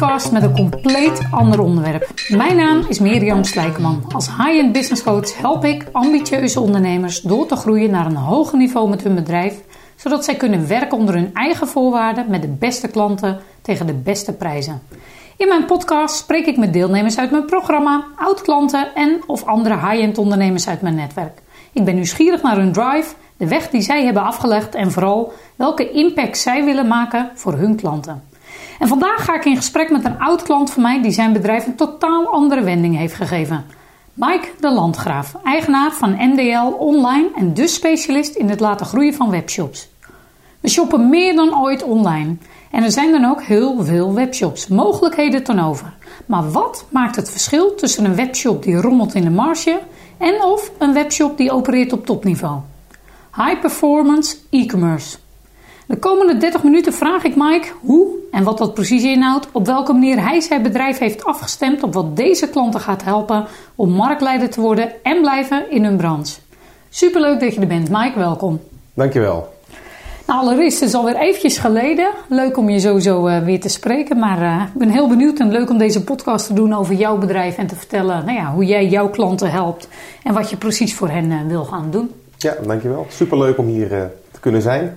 Podcast met een compleet ander onderwerp. Mijn naam is Mirjam Slijkman. Als high-end business coach help ik ambitieuze ondernemers door te groeien naar een hoger niveau met hun bedrijf, zodat zij kunnen werken onder hun eigen voorwaarden met de beste klanten tegen de beste prijzen. In mijn podcast spreek ik met deelnemers uit mijn programma, oud-klanten en of andere high-end ondernemers uit mijn netwerk. Ik ben nieuwsgierig naar hun drive, de weg die zij hebben afgelegd en vooral welke impact zij willen maken voor hun klanten. En vandaag ga ik in gesprek met een oud klant van mij die zijn bedrijf een totaal andere wending heeft gegeven. Mike de Landgraaf, eigenaar van NDL Online en dus specialist in het laten groeien van webshops. We shoppen meer dan ooit online. En er zijn dan ook heel veel webshops, mogelijkheden ten over. Maar wat maakt het verschil tussen een webshop die rommelt in de marge en of een webshop die opereert op topniveau? High performance e-commerce. De komende 30 minuten vraag ik Mike hoe en wat dat precies inhoudt, op welke manier hij zijn bedrijf heeft afgestemd op wat deze klanten gaat helpen om marktleider te worden en blijven in hun branche. Superleuk dat je er bent, Mike. Welkom. Dankjewel. Nou, allereerst is het alweer eventjes geleden. Leuk om je sowieso uh, weer te spreken. Maar uh, ik ben heel benieuwd en leuk om deze podcast te doen over jouw bedrijf en te vertellen nou ja, hoe jij jouw klanten helpt en wat je precies voor hen uh, wil gaan doen. Ja, dankjewel. Superleuk om hier te kunnen zijn.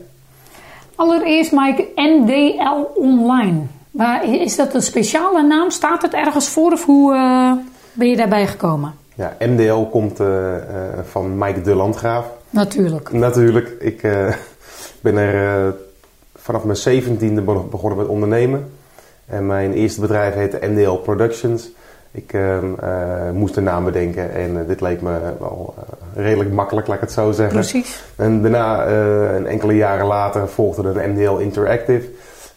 Allereerst, Mike, NDL Online. Maar is dat een speciale naam? Staat het ergens voor of hoe ben je daarbij gekomen? Ja, MDL komt van Mike de Landgraaf. Natuurlijk. Natuurlijk. Ik ben er vanaf mijn zeventiende begonnen met ondernemen. En mijn eerste bedrijf heette NDL Productions. Ik uh, uh, moest een naam bedenken en uh, dit leek me wel redelijk makkelijk, laat ik het zo zeggen. Precies. En daarna, een enkele jaren later, volgde een MDL Interactive.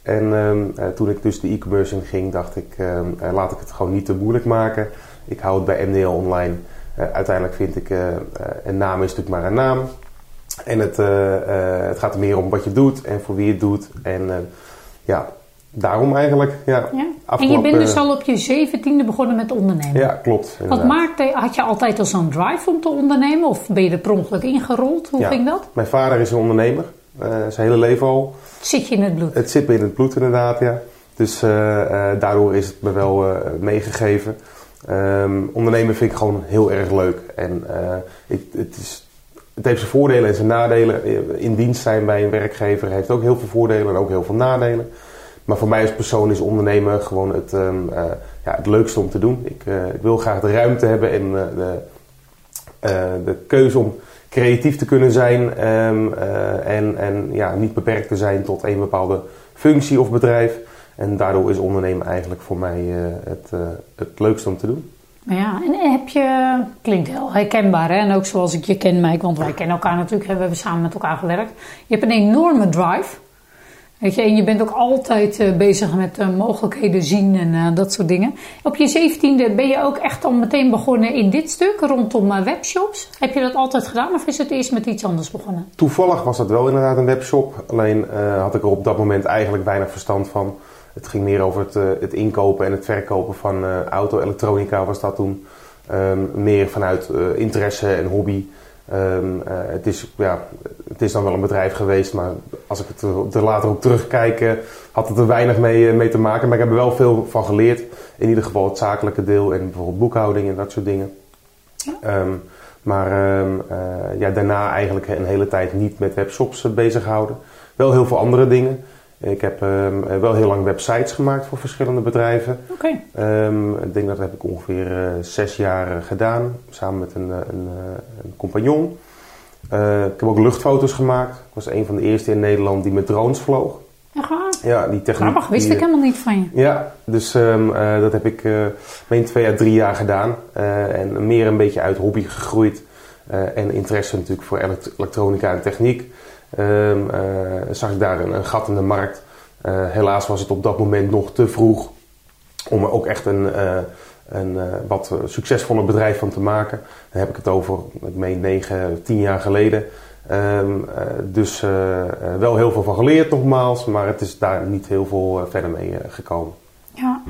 En ehm, toen ik dus de e-commerce in ging, dacht ik, ehm, laat ik het gewoon niet te moeilijk maken. Ik hou het bij MDL Online. uiteindelijk vind ik, een naam is natuurlijk maar een naam. En het, het gaat er meer om wat je doet en voor wie je het doet. En ja, daarom eigenlijk. Ja, ja. En je bent dus al op je zeventiende begonnen met ondernemen? Ja, klopt. Wat maakte, had je altijd al zo'n drive om te ondernemen? Of ben je er per ongeluk ingerold? Hoe ja. ging dat? Mijn vader is een ondernemer. zijn hele leven al. Zit je in het bloed? Het zit me in het bloed inderdaad, ja. Dus daardoor is het me wel meegegeven. Um, ondernemen vind ik gewoon heel erg leuk. En ik, het is het heeft zijn voordelen en zijn nadelen. In dienst zijn bij een werkgever heeft ook heel veel voordelen en ook heel veel nadelen. Maar voor mij als persoon is ondernemen gewoon het, um, uh, ja, het leukste om te doen. Ik, uh, ik, wil graag de ruimte hebben en uh, de, de keuze om creatief te kunnen zijn. Um, en en ja, niet beperkt te zijn tot een bepaalde functie of bedrijf. En daardoor is ondernemen eigenlijk voor mij het, het leukste om te doen. Ja, en heb je, klinkt heel herkenbaar hè, en ook zoals ik je ken Mike, want wij kennen elkaar natuurlijk, we hebben samen met elkaar gewerkt. Je hebt een enorme drive, weet je, en je bent ook altijd uh, bezig met uh, mogelijkheden zien en uh, dat soort dingen. Op je zeventiende ben je ook echt al meteen begonnen in dit stuk, rondom webshops. Heb je dat altijd gedaan of is het eerst met iets anders begonnen? Toevallig was dat wel inderdaad een webshop, alleen had ik er op dat moment eigenlijk weinig verstand van. Het ging meer over het, het inkopen en het verkopen van auto-elektronica was dat toen. Um, meer vanuit interesse en hobby. Um, het, is, ja, het is dan wel een bedrijf geweest, maar als ik het er, er later op terugkijk, had het er weinig mee, mee te maken. Maar ik heb er wel veel van geleerd. In ieder geval het zakelijke deel en bijvoorbeeld boekhouding en dat soort dingen. Ja. Um, maar ja, daarna eigenlijk een hele tijd niet met webshops bezig gehouden. Wel heel veel andere dingen. Ik heb um, wel heel lang websites gemaakt voor verschillende bedrijven. Okay. Um, ik denk dat heb ik ongeveer uh, zes jaar gedaan, samen met een, een, een compagnon. Uh, ik heb ook luchtfoto's gemaakt. Ik was een van de eerste in Nederland die met drones vloog. Echt waar? Ja, die techniek. Grappig, wist die, ik helemaal niet van je. Ja, dus um, uh, dat heb ik twee à drie jaar gedaan. en meer een beetje uit hobby gegroeid. en interesse natuurlijk voor elektronica en techniek. Um, uh, zag ik daar een, gat in de markt. Uh, helaas was het op dat moment nog te vroeg om er ook echt een, uh, een wat succesvoller bedrijf van te maken. Dan heb ik het over, ik meen 9, 10 jaar geleden. Um, dus wel heel veel van geleerd nogmaals, maar het is daar niet heel veel verder mee gekomen. Ja,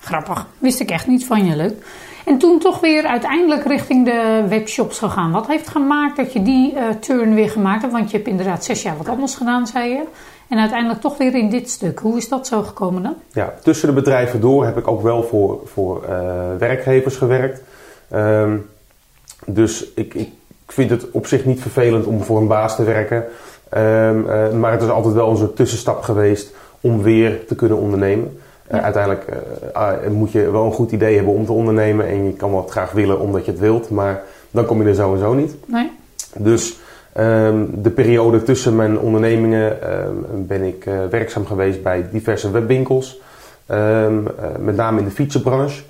grappig. Wist ik echt niet van je, leuk. En toen toch weer uiteindelijk richting de webshops gegaan. Wat heeft gemaakt dat je die uh, turn weer gemaakt hebt? Want je hebt inderdaad zes jaar wat anders gedaan, zei je. En uiteindelijk toch weer in dit stuk. Hoe is dat zo gekomen dan? Ja, tussen de bedrijven door heb ik ook wel voor, voor werkgevers gewerkt. Ehm, dus ik, ik vind het op zich niet vervelend om voor een baas te werken. Ehm, maar het is altijd wel een soort tussenstap geweest om weer te kunnen ondernemen. Uh, uiteindelijk uh, moet je wel een goed idee hebben om te ondernemen en je kan wat graag willen omdat je het wilt, maar dan kom je er sowieso niet. Nee. Dus um, de periode tussen mijn ondernemingen um, ben ik uh, werkzaam geweest bij diverse webwinkels, um, met name in de fietsenbranche.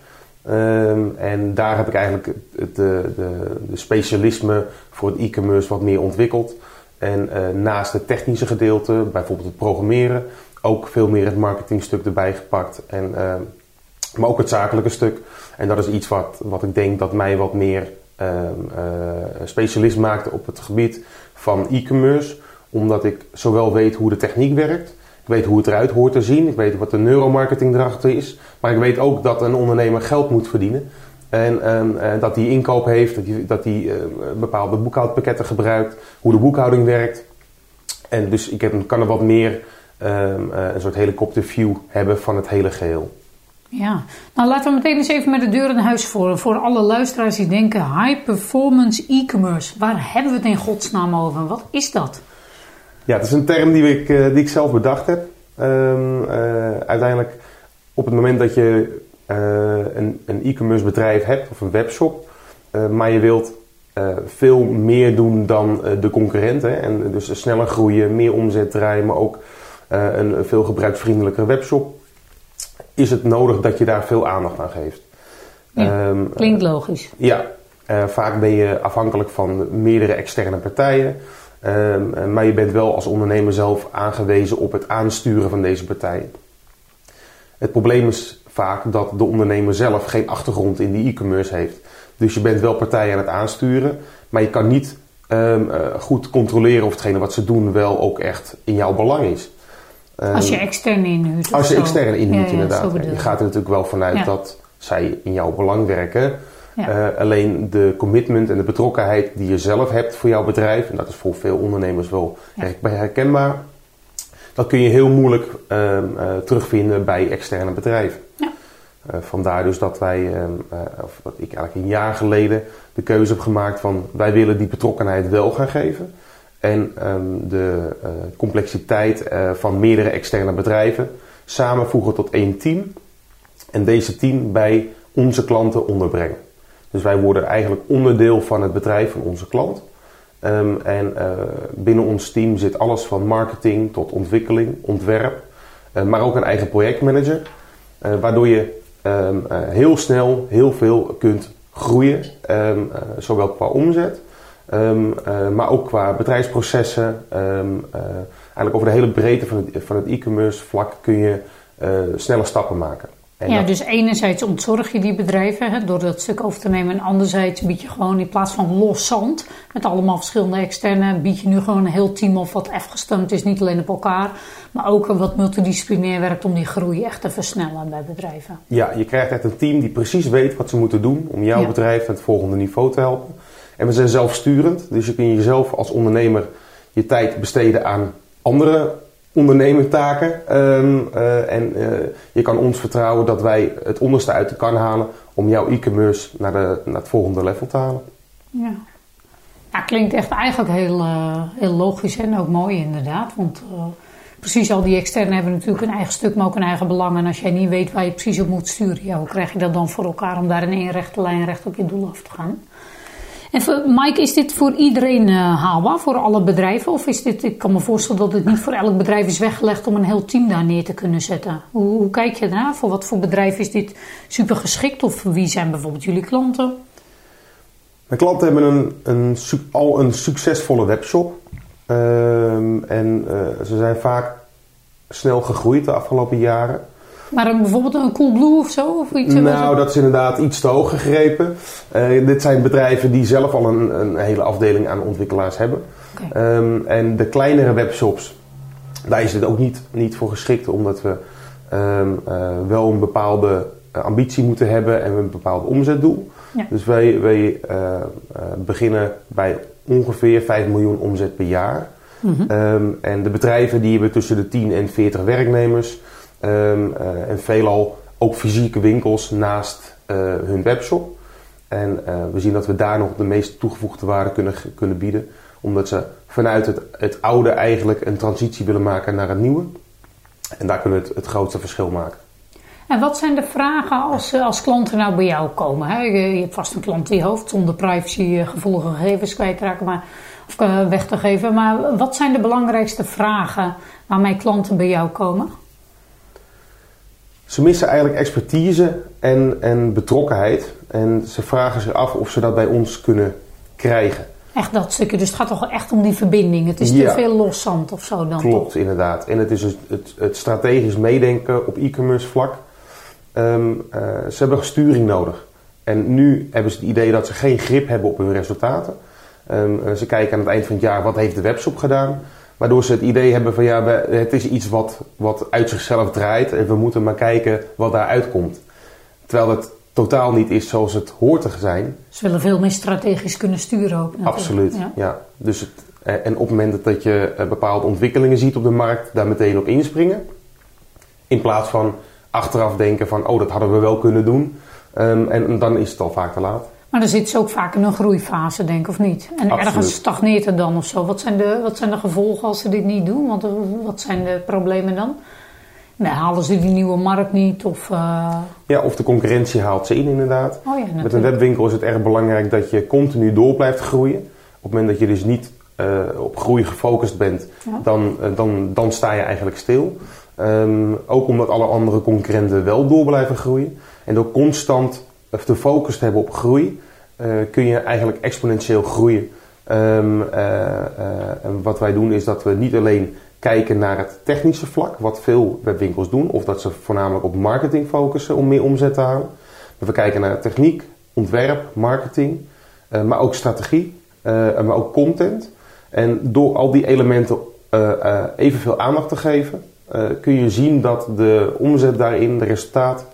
en daar heb ik eigenlijk het, de, de, de specialisme voor het e-commerce wat meer ontwikkeld. En naast het technische gedeelte, bijvoorbeeld het programmeren, ook veel meer het marketingstuk erbij gepakt. En, uh, maar ook het zakelijke stuk. En dat is iets wat, wat ik denk dat mij wat meer uh, specialist maakt op het gebied van e-commerce. Omdat ik zowel weet hoe de techniek werkt. Ik weet hoe het eruit hoort te zien. Ik weet wat de neuromarketing erachter is. Maar ik weet ook dat een ondernemer geld moet verdienen. En uh, dat hij inkoop heeft, dat hij, dat hij bepaalde boekhoudpakketten gebruikt, hoe de boekhouding werkt. En dus ik heb, kan er wat meer um, uh, een soort helikopterview hebben van het hele geheel. Ja, nou laten we meteen eens even met de deur in huis voor. Voor alle luisteraars die denken high performance e-commerce. Waar hebben we het in godsnaam over? Wat is dat? Ja, het is een term die ik, uh, die ik zelf bedacht heb. Um, uh, uiteindelijk op het moment dat je een, een e-commerce bedrijf hebt of een webshop. maar je wilt veel meer doen dan de concurrenten. En dus sneller groeien, meer omzet draaien, maar ook een veel gebruiksvriendelijke webshop, is het nodig dat je daar veel aandacht aan geeft. Ja, um, klinkt logisch. Ja, uh, vaak ben je afhankelijk van meerdere externe partijen. Um, maar je bent wel als ondernemer zelf aangewezen op het aansturen van deze partijen. Het probleem is vaak dat de ondernemer zelf geen achtergrond in die e-commerce heeft. Dus je bent wel partijen aan het aansturen, maar je kan niet um, uh, goed controleren of hetgene wat ze doen wel ook echt in jouw belang is. Als je extern inhuurt. Als je extern inhuurt, ja, inderdaad. je gaat er natuurlijk wel vanuit dat zij in jouw belang werken. Uh, alleen de commitment en de betrokkenheid die je zelf hebt voor jouw bedrijf, en dat is voor veel ondernemers wel herkenbaar, dat kun je heel moeilijk uh, uh, terugvinden bij externe bedrijven. Uh, vandaar dus dat wij, of dat ik eigenlijk een jaar geleden de keuze heb gemaakt van wij willen die betrokkenheid wel gaan geven. En um, de uh, complexiteit uh, van meerdere externe bedrijven samenvoegen tot één team. En deze team bij onze klanten onderbrengen. Dus wij worden eigenlijk onderdeel van het bedrijf van onze klant. Um, en uh, binnen ons team zit alles van marketing tot ontwikkeling, ontwerp. maar ook een eigen projectmanager. waardoor je um, heel snel heel veel kunt groeien. zowel qua omzet Um, uh, maar ook qua bedrijfsprocessen. Um, uh, eigenlijk over de hele breedte van het, van het e-commerce vlak kun je uh, snelle stappen maken. En ja, dat... dus enerzijds ontzorg je die bedrijven hè, door dat stuk over te nemen. En anderzijds bied je gewoon in plaats van los zand met allemaal verschillende externe, bied je nu gewoon een heel team of wat afgestemd is, niet alleen op elkaar, maar ook wat multidisciplinair werkt om die groei echt te versnellen bij bedrijven. Ja, je krijgt echt een team die precies weet wat ze moeten doen om jouw ja. bedrijf naar het volgende niveau te helpen. En we zijn zelfsturend, dus je kunt jezelf als ondernemer je tijd besteden aan andere ondernemertaken. Um, uh, en uh, je kan ons vertrouwen dat wij het onderste uit de kan halen om jouw e-commerce naar, naar het volgende level te halen. Ja. Ja, klinkt echt eigenlijk heel, uh, heel logisch en ook mooi inderdaad. Want precies al die externen hebben natuurlijk een eigen stuk, maar ook een eigen belang. En als jij niet weet waar je precies op moet sturen, ja, hoe krijg je dat dan voor elkaar om daar in één rechte lijn recht op je doel af te gaan? En Mike, is dit voor iedereen uh, haalbaar, voor alle bedrijven? Of is dit, ik kan me voorstellen dat het niet voor elk bedrijf is weggelegd om een heel team daar neer te kunnen zetten. Hoe, hoe kijk je daarna? Voor wat voor bedrijf is dit super geschikt? Of wie zijn bijvoorbeeld jullie klanten? Mijn klanten hebben een, een, al een succesvolle webshop. Uh, en uh, ze zijn vaak snel gegroeid de afgelopen jaren. Maar een, bijvoorbeeld een Coolblue of zo? Of iets nou, dat is inderdaad iets te hoog gegrepen. Uh, dit zijn bedrijven die zelf al een, een hele afdeling aan ontwikkelaars hebben. Okay. Um, en de kleinere webshops, daar is het ook niet, niet voor geschikt, omdat we um, uh, wel een bepaalde ambitie moeten hebben en een bepaald omzetdoel. Ja. Dus wij, wij uh, beginnen bij ongeveer 5 miljoen omzet per jaar. Ehm, en de bedrijven die hebben tussen de 10 en 40 werknemers. Ehm, eh, en veelal ook fysieke winkels naast eh, hun webshop. En eh, we zien dat we daar nog de meest toegevoegde waarde kunnen, kunnen bieden. Omdat ze vanuit het, het oude eigenlijk een transitie willen maken naar het nieuwe. En daar kunnen we het, grootste verschil maken. En wat zijn de vragen als, als klanten nou bij jou komen? Hè? Je, hebt vast een klant die hoofd zonder privacy gevoelige gegevens kwijtraken maar, of weg te geven. Maar wat zijn de belangrijkste vragen waarmee klanten bij jou komen? Ze missen eigenlijk expertise en, en betrokkenheid. En ze vragen zich af of ze dat bij ons kunnen krijgen. Echt dat stukje. Dus het gaat toch echt om die verbinding. Het is te veel loszand of zo dan Klopt, inderdaad. En het is het, het, het strategisch meedenken op e-commerce vlak. Ehm, eh, ze hebben sturing nodig. En nu hebben ze het idee dat ze geen grip hebben op hun resultaten. Um, ze kijken aan het eind van het jaar wat heeft de webshop gedaan. Waardoor ze het idee hebben van ja, het is iets wat, wat uit zichzelf draait en we moeten maar kijken wat daaruit komt. Terwijl het totaal niet is zoals het hoort te zijn. Ze willen veel meer strategisch kunnen sturen ook. Natuurlijk. Absoluut, ja. Dus het, eh, en op het moment dat je eh, bepaalde ontwikkelingen ziet op de markt, daar meteen op inspringen. In plaats van achteraf denken van oh, dat hadden we wel kunnen doen. Um, en dan is het al vaak te laat. Maar dan zit ze ook vaak in een groeifase, denk ik, of niet? En ergens stagneert het dan of zo. Wat zijn, de, wat zijn de gevolgen als ze dit niet doen? Want eh, wat zijn de problemen dan? Nee, halen ze die nieuwe markt niet? Of, uh... Ja, of de concurrentie haalt ze in, inderdaad. Oh ja, Met een webwinkel is het erg belangrijk dat je continu door blijft groeien. Op het moment dat je dus niet uh, op groei gefocust bent, dan, dan, dan sta je eigenlijk stil. Um, ook omdat alle andere concurrenten wel door blijven groeien. En door constant of te hebben op groei, uh, kun je eigenlijk exponentieel groeien. Um, uh, en wat wij doen is dat we niet alleen kijken naar het technische vlak, wat veel webwinkels doen, of dat ze voornamelijk op marketing focussen om meer omzet te halen. Maar we kijken naar techniek, ontwerp, marketing, maar ook strategie, maar ook content. En door al die elementen evenveel aandacht te geven, kun je zien dat de omzet daarin, de resultaat,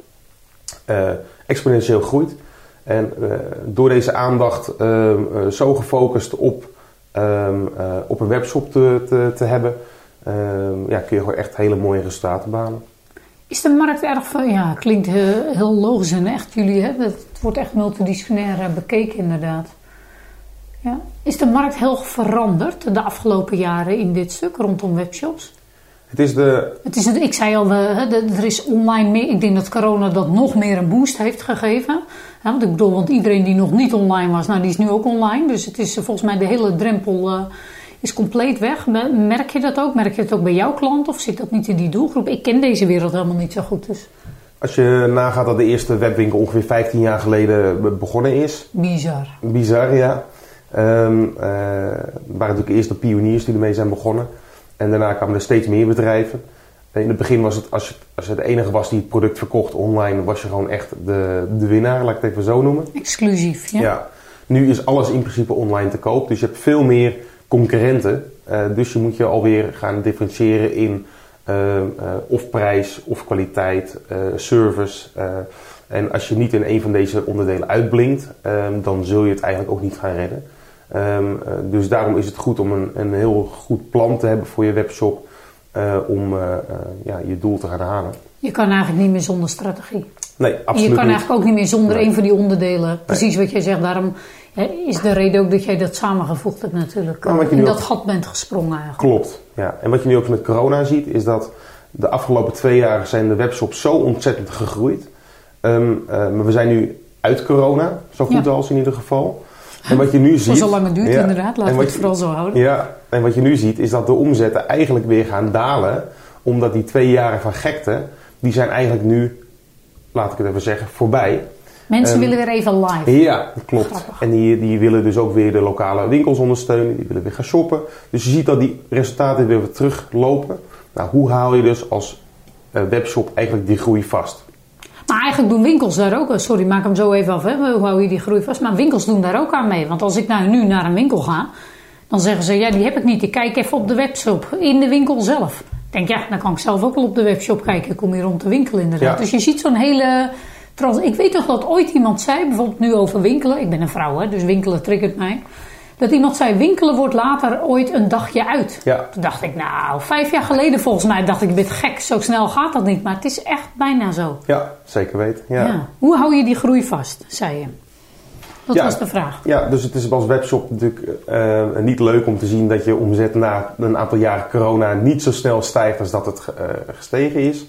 exponentieel groeit. En uh, door deze aandacht uh, zo gefocust op, ehm, op een webshop te, te, te hebben, ehm, ja, kun je gewoon echt hele mooie resultaten behalen. Is de markt erg van, ja, klinkt heel, heel logisch en echt jullie, hè? het wordt echt multidisciplinair bekeken inderdaad. Ja. Is de markt heel veranderd de afgelopen jaren in dit stuk rondom webshops? Het is de... Het is ik zei al, er is online meer. Ik denk dat corona dat nog meer een boost heeft gegeven. want ik bedoel, want iedereen die nog niet online was, nou die is nu ook online. Dus het is volgens mij de hele drempel uh, is compleet weg. Merk je dat ook? Merk je het ook bij jouw klant of zit dat niet in die doelgroep? Ik ken deze wereld helemaal niet zo goed. Dus. Als je nagaat dat de eerste webwinkel ongeveer 15 jaar geleden begonnen is. Bizar. Bizar, ja. Um, uh, waren natuurlijk eerst de pioniers die ermee zijn begonnen. En daarna kwamen er steeds meer bedrijven. In het begin was het, als je, als je de enige was die het product verkocht online, was je gewoon echt de, de winnaar, laat ik het even zo noemen. Exclusief, ja. ja. Nu is alles in principe online te koop, dus je hebt veel meer concurrenten. Uh, dus je moet je alweer gaan differentiëren in uh, uh, of prijs of kwaliteit, service. en als je niet in een van deze onderdelen uitblinkt, dan zul je het eigenlijk ook niet gaan redden. Um, dus daarom is het goed om een, een heel goed plan te hebben voor je webshop uh, om uh, ja, je doel te gaan halen. Je kan eigenlijk niet meer zonder strategie. Nee, absoluut En je kan eigenlijk ook niet meer zonder nee. een van die onderdelen. Precies wat jij zegt. Daarom is de reden ook dat jij dat samengevoegd hebt natuurlijk. Nou, in dat gat bent gesprongen eigenlijk. Klopt, ja. En wat je nu ook met corona ziet is dat de afgelopen twee jaar zijn de webshops zo ontzettend gegroeid. Um, maar we zijn nu uit corona, zo goed ja. als in ieder geval. En wat je nu ziet. Voor lang het duurt, inderdaad. Laten we het vooral zo houden. Ja, en wat je nu ziet is dat de omzetten eigenlijk weer gaan dalen. Omdat die twee jaren van gekte, die zijn eigenlijk nu, laat ik het even zeggen, voorbij. Mensen um, willen weer even live. Ja, dat klopt. Grappig. En die, die willen dus ook weer de lokale winkels ondersteunen. Die willen weer gaan shoppen. Dus je ziet dat die resultaten weer teruglopen. Nou, hoe haal je dus als uh, webshop eigenlijk die groei vast? Maar eigenlijk doen winkels daar ook, sorry, maak hem zo even af, hè, hoe hou je die groei vast? Maar winkels doen daar ook aan mee. Want als ik nou nu naar een winkel ga, dan zeggen ze, ja, die heb ik niet. Ik kijk even op de webshop, in de winkel zelf. Ik denk, ja, dan kan ik zelf ook wel op de webshop kijken. Ik kom hier rond de winkel inderdaad. Ja. Dus je ziet zo'n hele... Ik weet toch dat ooit iemand zei, bijvoorbeeld nu over winkelen. Ik ben een vrouw, hè, dus winkelen triggert mij. Dat iemand zei: winkelen wordt later ooit een dagje uit. Ja. Toen dacht ik, nou, vijf jaar geleden volgens mij dacht ik, bent gek, zo snel gaat dat niet. Maar het is echt bijna zo. Ja, zeker weten. Ja. Ja. Hoe hou je die groei vast, zei je? Dat Ja. was de vraag. Ja, dus het is als webshop natuurlijk eh, niet leuk om te zien dat je omzet na een aantal jaren corona niet zo snel stijgt als dat het eh, gestegen is.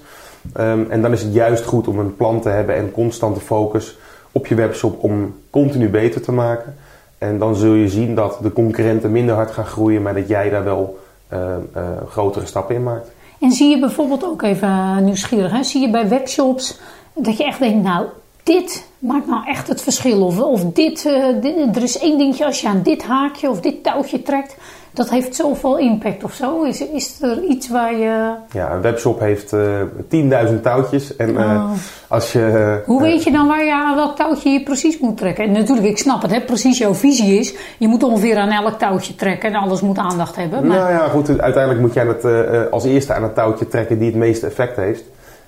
Ehm, en dan is het juist goed om een plan te hebben en constante focus op je webshop om continu beter te maken. En dan zul je zien dat de concurrenten minder hard gaan groeien, maar dat jij daar wel eh, eh, grotere stappen in maakt. En zie je bijvoorbeeld ook even eh, nieuwsgierig, hè? zie je bij webshops dat je echt denkt, nou, dit maakt nou echt het verschil. Of, of dit, er is één dingetje als je aan dit haakje of dit touwtje trekt, dat heeft zoveel impact of zo. Is, is er iets waar je... Ja, een webshop heeft eh 10.000 touwtjes. En eh, Oh. als je. eh, Hoe weet je dan waar je aan welk touwtje je precies moet trekken? En natuurlijk, ik snap het, hè, precies jouw visie is. Je moet ongeveer aan elk touwtje trekken en alles moet aandacht hebben. Maar Nou ja, goed. Uiteindelijk moet jij het als eerste aan het touwtje trekken die het meeste effect heeft.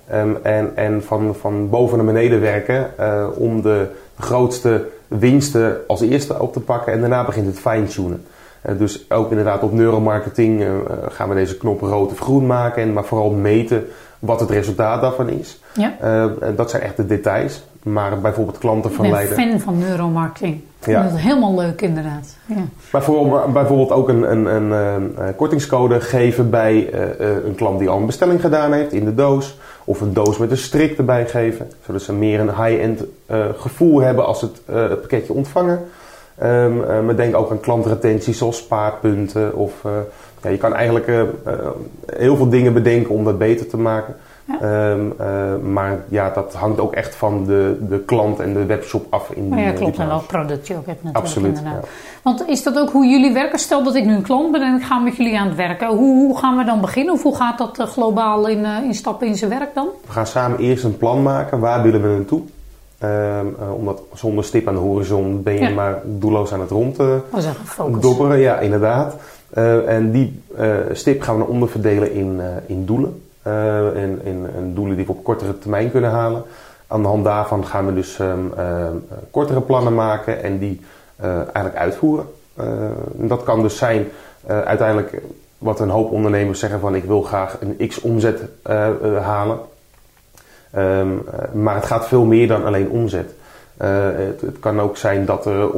Ehm, en en van, van boven naar beneden werken om de grootste winsten als eerste op te pakken. En daarna begint het fine-tunen. Eh, dus ook inderdaad op neuromarketing eh, eh, gaan we deze knop rood of groen maken. En, maar vooral meten wat het resultaat daarvan is. ja, dat zijn echt de details. Maar bijvoorbeeld klanten ik ben fan van neuromarketing. Ik vind Ja. het helemaal leuk inderdaad. Ja. Maar voor, bijvoorbeeld ook een, een, een, kortingscode geven bij een klant die al een bestelling gedaan heeft in de doos. Of een doos met een strik erbij geven. Zodat ze meer een high-end gevoel hebben als ze het, het pakketje ontvangen. Ehm eh, maar denk ook aan klantretentie zoals spaarpunten. Of, eh, ja, je kan eigenlijk eh, eh, heel veel dingen bedenken om dat beter te maken. Ja. Ehm, eh, maar ja, dat hangt ook echt van de, de klant en de webshop af. In Maar die, ja, eh, klopt. die En welk product je ook hebt natuurlijk Absoluut, inderdaad. ja. Want is dat ook hoe jullie werken? Stel dat ik nu een klant ben en ik ga met jullie aan het werken. Hoe, hoe gaan we dan beginnen? Of hoe gaat dat globaal in, in stappen in zijn werk dan? We gaan samen eerst een plan maken. Waar willen we naartoe? Ehm, eh, omdat zonder stip aan de horizon ben je Ja. maar doelloos aan het rond focus. dobberen. Ja, inderdaad. Eh, en die eh, stip gaan we dan onderverdelen in, in doelen. En, in, en doelen die we op kortere termijn kunnen halen. Aan de hand daarvan gaan we dus ehm, ehm, kortere plannen maken en die eigenlijk uitvoeren. En dat kan dus zijn uiteindelijk wat een hoop ondernemers zeggen van ik wil graag een x omzet halen. Ehm, eh, maar het gaat veel meer dan alleen omzet. Eh, het, het kan ook zijn dat er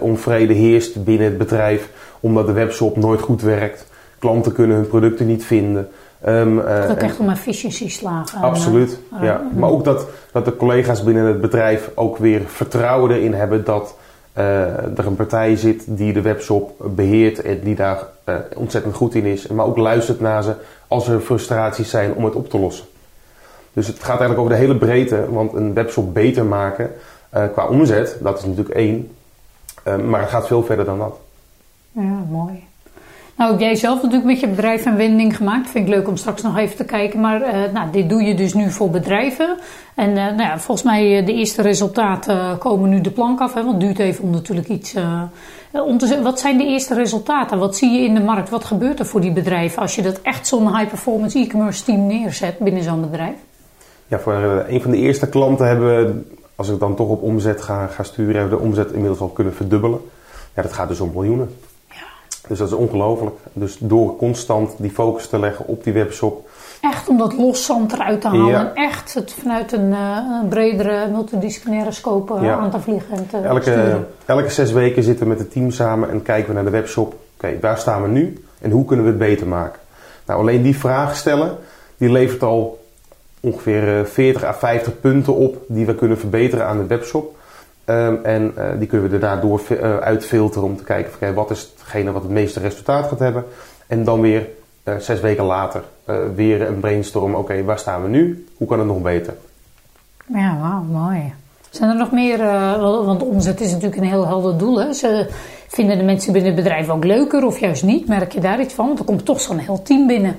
onvrede heerst binnen het bedrijf omdat de webshop nooit goed werkt. Klanten kunnen hun producten niet vinden. Eh, Het gaat ook echt om efficiency slagen. En, Absoluut, eh, ja. eh, Maar ook dat, dat de collega's binnen het bedrijf ook weer vertrouwen erin hebben dat eh, er een partij zit die de webshop beheert en die daar eh, ontzettend goed in is. Maar ook luistert naar ze als er frustraties zijn om het op te lossen. Dus het gaat eigenlijk over de hele breedte, want een webshop beter maken eh, qua omzet, dat is natuurlijk één. Eh, maar het gaat veel verder dan dat. Ja, mooi. Nou, jij zelf natuurlijk met je bedrijf een wending gemaakt. Vind ik leuk om straks nog even te kijken. Maar eh, nou, dit doe je dus nu voor bedrijven. En nou ja, volgens mij de eerste resultaten komen nu de plank af. Hè, want het duurt even om natuurlijk iets om te. Wat zijn de eerste resultaten? Wat zie je in de markt? Wat gebeurt er voor die bedrijven als je dat echt zo'n high-performance e-commerce team neerzet binnen zo'n bedrijf? Ja, voor eh, een van de eerste klanten hebben we, als ik dan toch op omzet ga, ga sturen, hebben we de omzet inmiddels al kunnen verdubbelen. Ja, dat gaat dus om miljoenen. Ja. Dus dat is ongelooflijk. Dus door constant die focus te leggen op die webshop. Echt om dat loszand eruit te halen. Ja. En echt het vanuit een, eh, een bredere multidisciplinaire scope eh, Ja. aan te vliegen en te Elke, sturen. elke zes weken zitten we met het team samen en kijken we naar de webshop. Oké, waar staan we nu en hoe kunnen we het beter maken? Nou, alleen die vraag stellen, die levert al ongeveer eh, 40 à 50 punten op die we kunnen verbeteren aan de webshop. Ehm, en eh, die kunnen we daarna door eh, uitfilteren om te kijken van, wat is hetgene wat het meeste resultaat gaat hebben. En dan weer eh, zes weken later eh, weer een brainstorm. Oké, waar staan we nu? Hoe kan het nog beter? Ja, wauw, mooi. Zijn er nog meer, eh, want omzet is natuurlijk een heel helder doel. Hè? Ze vinden de mensen binnen het bedrijf ook leuker of juist niet? Merk je daar iets van? Want er komt toch zo'n heel team binnen.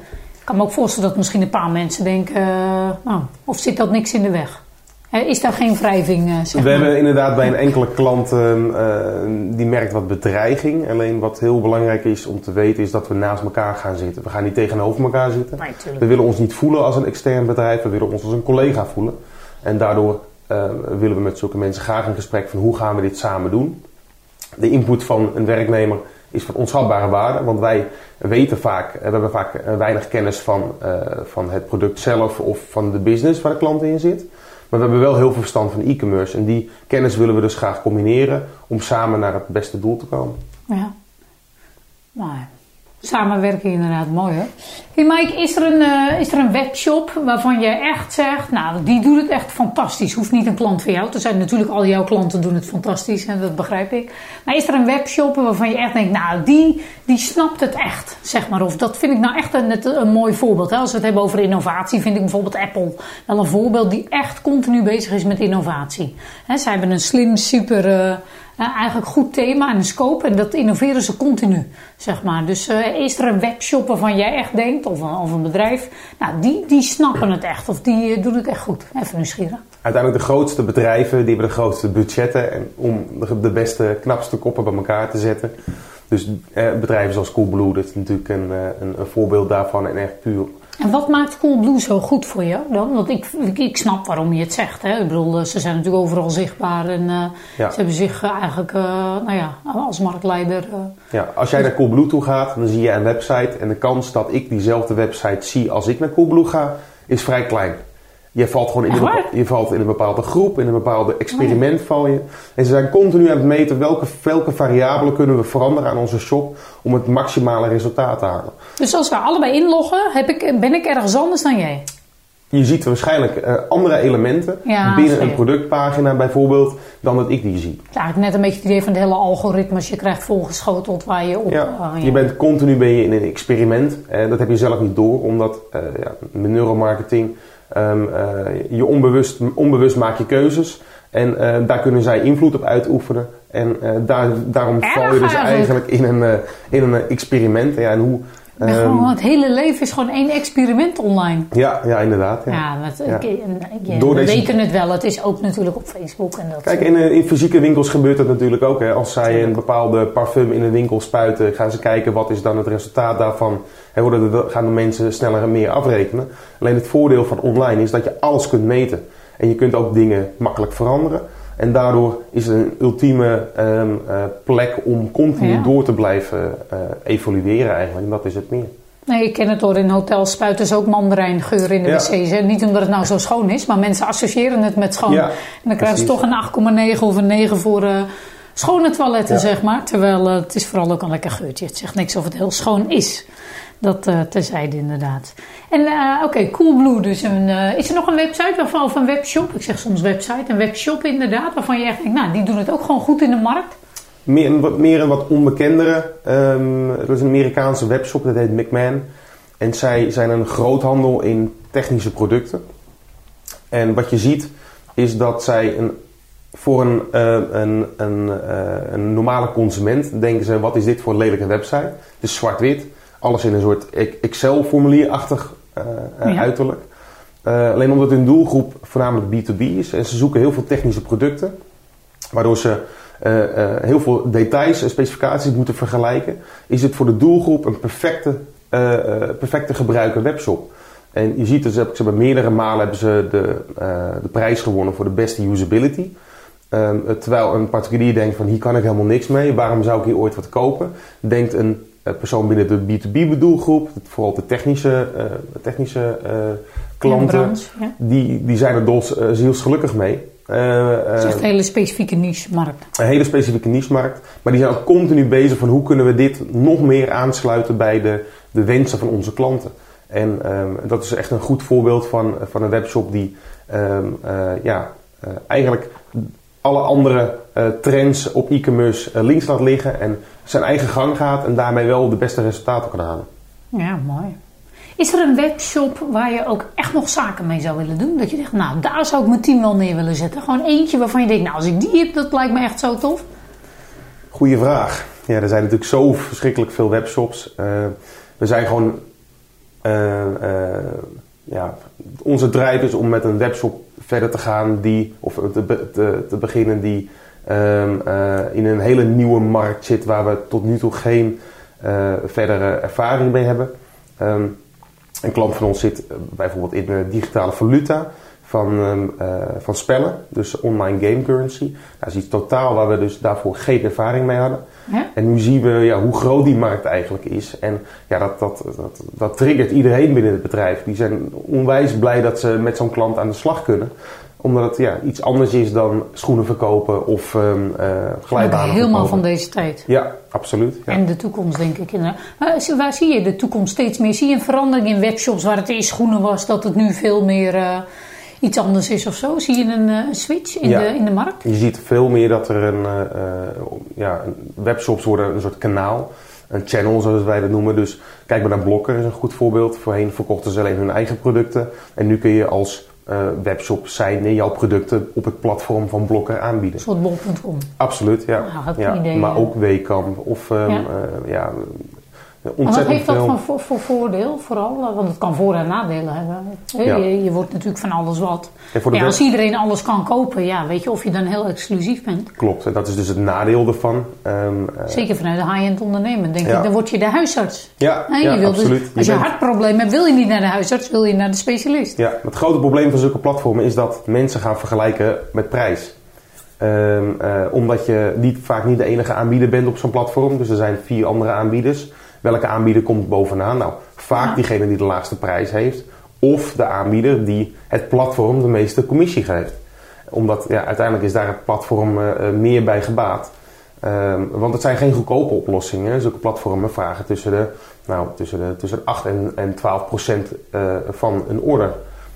Ik kan me ook voorstellen dat misschien een paar mensen denken, eh, nou, of zit dat niks in de weg? Is daar geen wrijving, eh, zeg We maar? hebben inderdaad bij een enkele klant ehm, eh, die merkt wat bedreiging. Alleen wat heel belangrijk is om te weten is dat we naast elkaar gaan zitten. We gaan niet tegenover elkaar zitten. Nee, We willen ons niet voelen als een extern bedrijf. We willen ons als een collega voelen. En daardoor eh, willen we met zulke mensen graag in gesprek van hoe gaan we dit samen doen. de input van een werknemer is van onschatbare waarde. Want wij weten vaak, we hebben vaak weinig kennis van, van het product zelf of van de business waar de klant in zit. Maar we hebben wel heel veel verstand van e-commerce. En die kennis willen we dus graag combineren om samen naar het beste doel te komen. Ja. Nou, Samenwerken inderdaad, mooi hè. Hey Mike, is er, een, uh, is er een webshop waarvan je echt zegt, nou die doet het echt fantastisch. Hoeft niet een klant van jou te zijn. Natuurlijk al jouw klanten doen het fantastisch en dat begrijp ik. Maar is er een webshop waarvan je echt denkt, nou die, die snapt het echt, zeg maar. Of dat vind ik nou echt een, een mooi voorbeeld. Hè? Als we het hebben over innovatie, vind ik bijvoorbeeld Apple wel een voorbeeld die echt continu bezig is met innovatie. Hè, zij hebben een slim, super... Uh, eigenlijk goed thema en een scope. En dat innoveren ze continu, zeg maar. Dus uh, is er een webshop waarvan jij echt denkt, of een, of een bedrijf, nou, die, die snappen het echt. Of die uh, doen het echt goed. Even nieuwsgierig. Uiteindelijk de grootste bedrijven, die hebben de grootste budgetten en om de beste, knapste koppen bij elkaar te zetten. Dus eh, bedrijven zoals Coolblue, dat is natuurlijk een, een, een voorbeeld daarvan en echt puur en wat maakt Coolblue zo goed voor je dan? Want ik, ik, snap waarom je het zegt. Hè? Ik bedoel, eh, ze zijn natuurlijk overal zichtbaar en uh, ze hebben zich uh, eigenlijk uh, nou ja, als marktleider. ja, als jij naar Coolblue toe gaat, dan zie je een website en de kans dat ik diezelfde website zie als ik naar Coolblue ga, is vrij klein. Je valt gewoon in, een, je valt in een bepaalde groep, in een bepaalde experiment oh. val je. En ze zijn continu aan het meten welke, welke variabelen kunnen we veranderen aan onze shop om het maximale resultaat te halen. Dus als we allebei inloggen, heb ik, ben ik ergens anders dan jij? Je ziet waarschijnlijk uh, andere elementen binnen een productpagina bijvoorbeeld dan dat ik die zie. Ja, net een beetje het idee van de hele algoritmes. Je krijgt volgeschoteld waar je op... Ja, uh, Je bent continu ben je in een experiment en dat heb je zelf niet door omdat ja, met neuromarketing Um, je onbewust, onbewust maak je keuzes. En uh, daar kunnen zij invloed op uitoefenen. En uh, daar, daarom val je dus eigenlijk in een, in een experiment. Ja, en hoe, um, gewoon, het hele leven is gewoon één experiment online. Ja, ja inderdaad. Ja, ja, dat, ja. we deze... weten het wel. Het is ook natuurlijk op Facebook. En dat Kijk, in, in fysieke winkels gebeurt dat natuurlijk ook. Hè. Als zij een bepaalde parfum in een winkel spuiten, gaan ze kijken wat is dan het resultaat daarvan en worden de, gaan de mensen sneller en meer afrekenen. Alleen het voordeel van online is dat je alles kunt meten. En je kunt ook dingen makkelijk veranderen. En daardoor is het een ultieme um, uh, plek om continu ja. door te blijven uh, evolueren eigenlijk. En dat is het meer. Nee, ik ken het door in hotels spuiten ze ook mandarijngeur in de ja. wc's. Hè? Niet omdat het nou zo schoon is, maar mensen associëren het met schoon. Ja, en dan krijgen ze toch een 8,9 of een 9 voor uh, schone toiletten, zeg maar. Terwijl het is vooral ook een lekker geurtje. Het zegt niks of het heel schoon is. Dat uh, terzijde inderdaad. En uh, oké, okay, Coolblue dus. Een, uh, is er nog een website waarvan, of een webshop? Ik zeg soms website. Een webshop inderdaad. Waarvan je echt denkt, nou die doen het ook gewoon goed in de markt. Meer een wat, meer een wat onbekendere. Um, er is een Amerikaanse webshop, dat heet McMahon. En zij zijn een groothandel in technische producten. En wat je ziet is dat zij een, voor een, een, een, een normale consument denken ze: wat is dit voor een lelijke website? Het is zwart-wit alles in een soort Excel-formulierachtig uh, ja. uiterlijk. Uh, alleen omdat hun doelgroep voornamelijk B2B is en ze zoeken heel veel technische producten, waardoor ze heel veel details en specificaties moeten vergelijken, is het voor de doelgroep een perfecte, perfecte gebruiker webshop. En je ziet dus, ze hebben meerdere malen hebben ze de, de prijs gewonnen voor de beste usability. Um, terwijl een particulier denkt van hier kan ik helemaal niks mee, waarom zou ik hier ooit wat kopen? Denkt een eh, persoon binnen de B2B doelgroep, vooral de technische, uh, technische uh, klanten, ja. die, die zijn er dols, uh, zielsgelukkig mee. het is echt een hele specifieke niche-markt. Een hele specifieke niche-markt. Maar die zijn ook continu bezig van hoe kunnen we dit nog meer aansluiten bij de, de wensen van onze klanten. En um, dat is echt een goed voorbeeld van, van een webshop die um, ja, eigenlijk alle andere uh, trends op e-commerce uh, links laat liggen en zijn eigen gang gaat en daarmee wel de beste resultaten kan halen. Ja, mooi. Is er een webshop waar je ook echt nog zaken mee zou willen doen? Dat je zegt, nou, daar zou ik mijn team wel neer willen zetten. Gewoon eentje waarvan je denkt, nou, als ik die heb, dat lijkt me echt zo tof. Goeie vraag. Ja, er zijn natuurlijk zo verschrikkelijk veel webshops. Uh, we zijn gewoon... ja, onze drive is om met een webshop verder te gaan die, of te, te, beginnen die um, uh, in een hele nieuwe markt zit waar we tot nu toe geen uh, verdere ervaring mee hebben. Um, een klant van ons zit bijvoorbeeld in digitale valuta. Van, ehm, eh, van spellen, dus online game currency. Dat is iets totaal waar we dus daarvoor geen ervaring mee hadden. Ja? En nu zien we ja, hoe groot die markt eigenlijk is. En ja, dat, dat, dat, dat triggert iedereen binnen het bedrijf. Die zijn onwijs blij dat ze met zo'n klant aan de slag kunnen omdat het ja, iets anders is dan schoenen verkopen of um, uh, glijbanen helemaal verkopen. van deze tijd. Ja, absoluut. Ja. En de toekomst, denk ik. waar zie je de toekomst steeds meer? Zie je een verandering in webshops waar het eerst schoenen was, dat het nu veel meer eh, iets anders is of zo? Zie je een, eh, switch in, Ja. de, in de markt? Je ziet veel meer dat er een, eh, eh, ja, webshops worden een soort kanaal. Een channel zoals wij dat noemen. Dus kijk maar naar Blokker is een goed voorbeeld. Voorheen verkochten ze alleen hun eigen producten. En nu kun je als eh, webshop zijn jouw producten op het platform van Blokker aanbieden. Een soort bol.com. Absoluut, ja. Nou, dat ja idee, maar ja. ook Wekamp of ehm, Ja. eh, ja, En wat ontzettend heeft dat veel. voor, voor, voor voordeel vooral? Eh, Want het kan voor- en nadelen hebben. Ja. Je, je wordt natuurlijk van alles wat. En voor de Ja, web- als iedereen alles kan kopen, ja, weet je of je dan heel exclusief bent. Klopt, en dat is dus het nadeel ervan. Ehm, eh, Zeker vanuit de high-end ondernemer. Denk Ja. ik, dan word je de huisarts. ja, je wilt dus- absoluut. als je, Je bent- hartprobleem hebt, wil je niet naar de huisarts, wil je naar de specialist. Ja, het grote probleem van zulke platformen is dat mensen gaan vergelijken met prijs. Ehm, eh, omdat je niet, vaak niet de enige aanbieder bent op zo'n platform. Dus er zijn vier andere aanbieders. Welke aanbieder komt bovenaan? Nou, vaak Ja. diegene die de laagste prijs heeft. Of de aanbieder die het platform de meeste commissie geeft. Omdat ja, uiteindelijk is daar het platform eh, eh, meer bij gebaat. Ehm, want het zijn geen goedkope oplossingen. Zulke platformen vragen tussen de, nou, tussen de, tussen de 8 en, en 12 procent eh, van een order.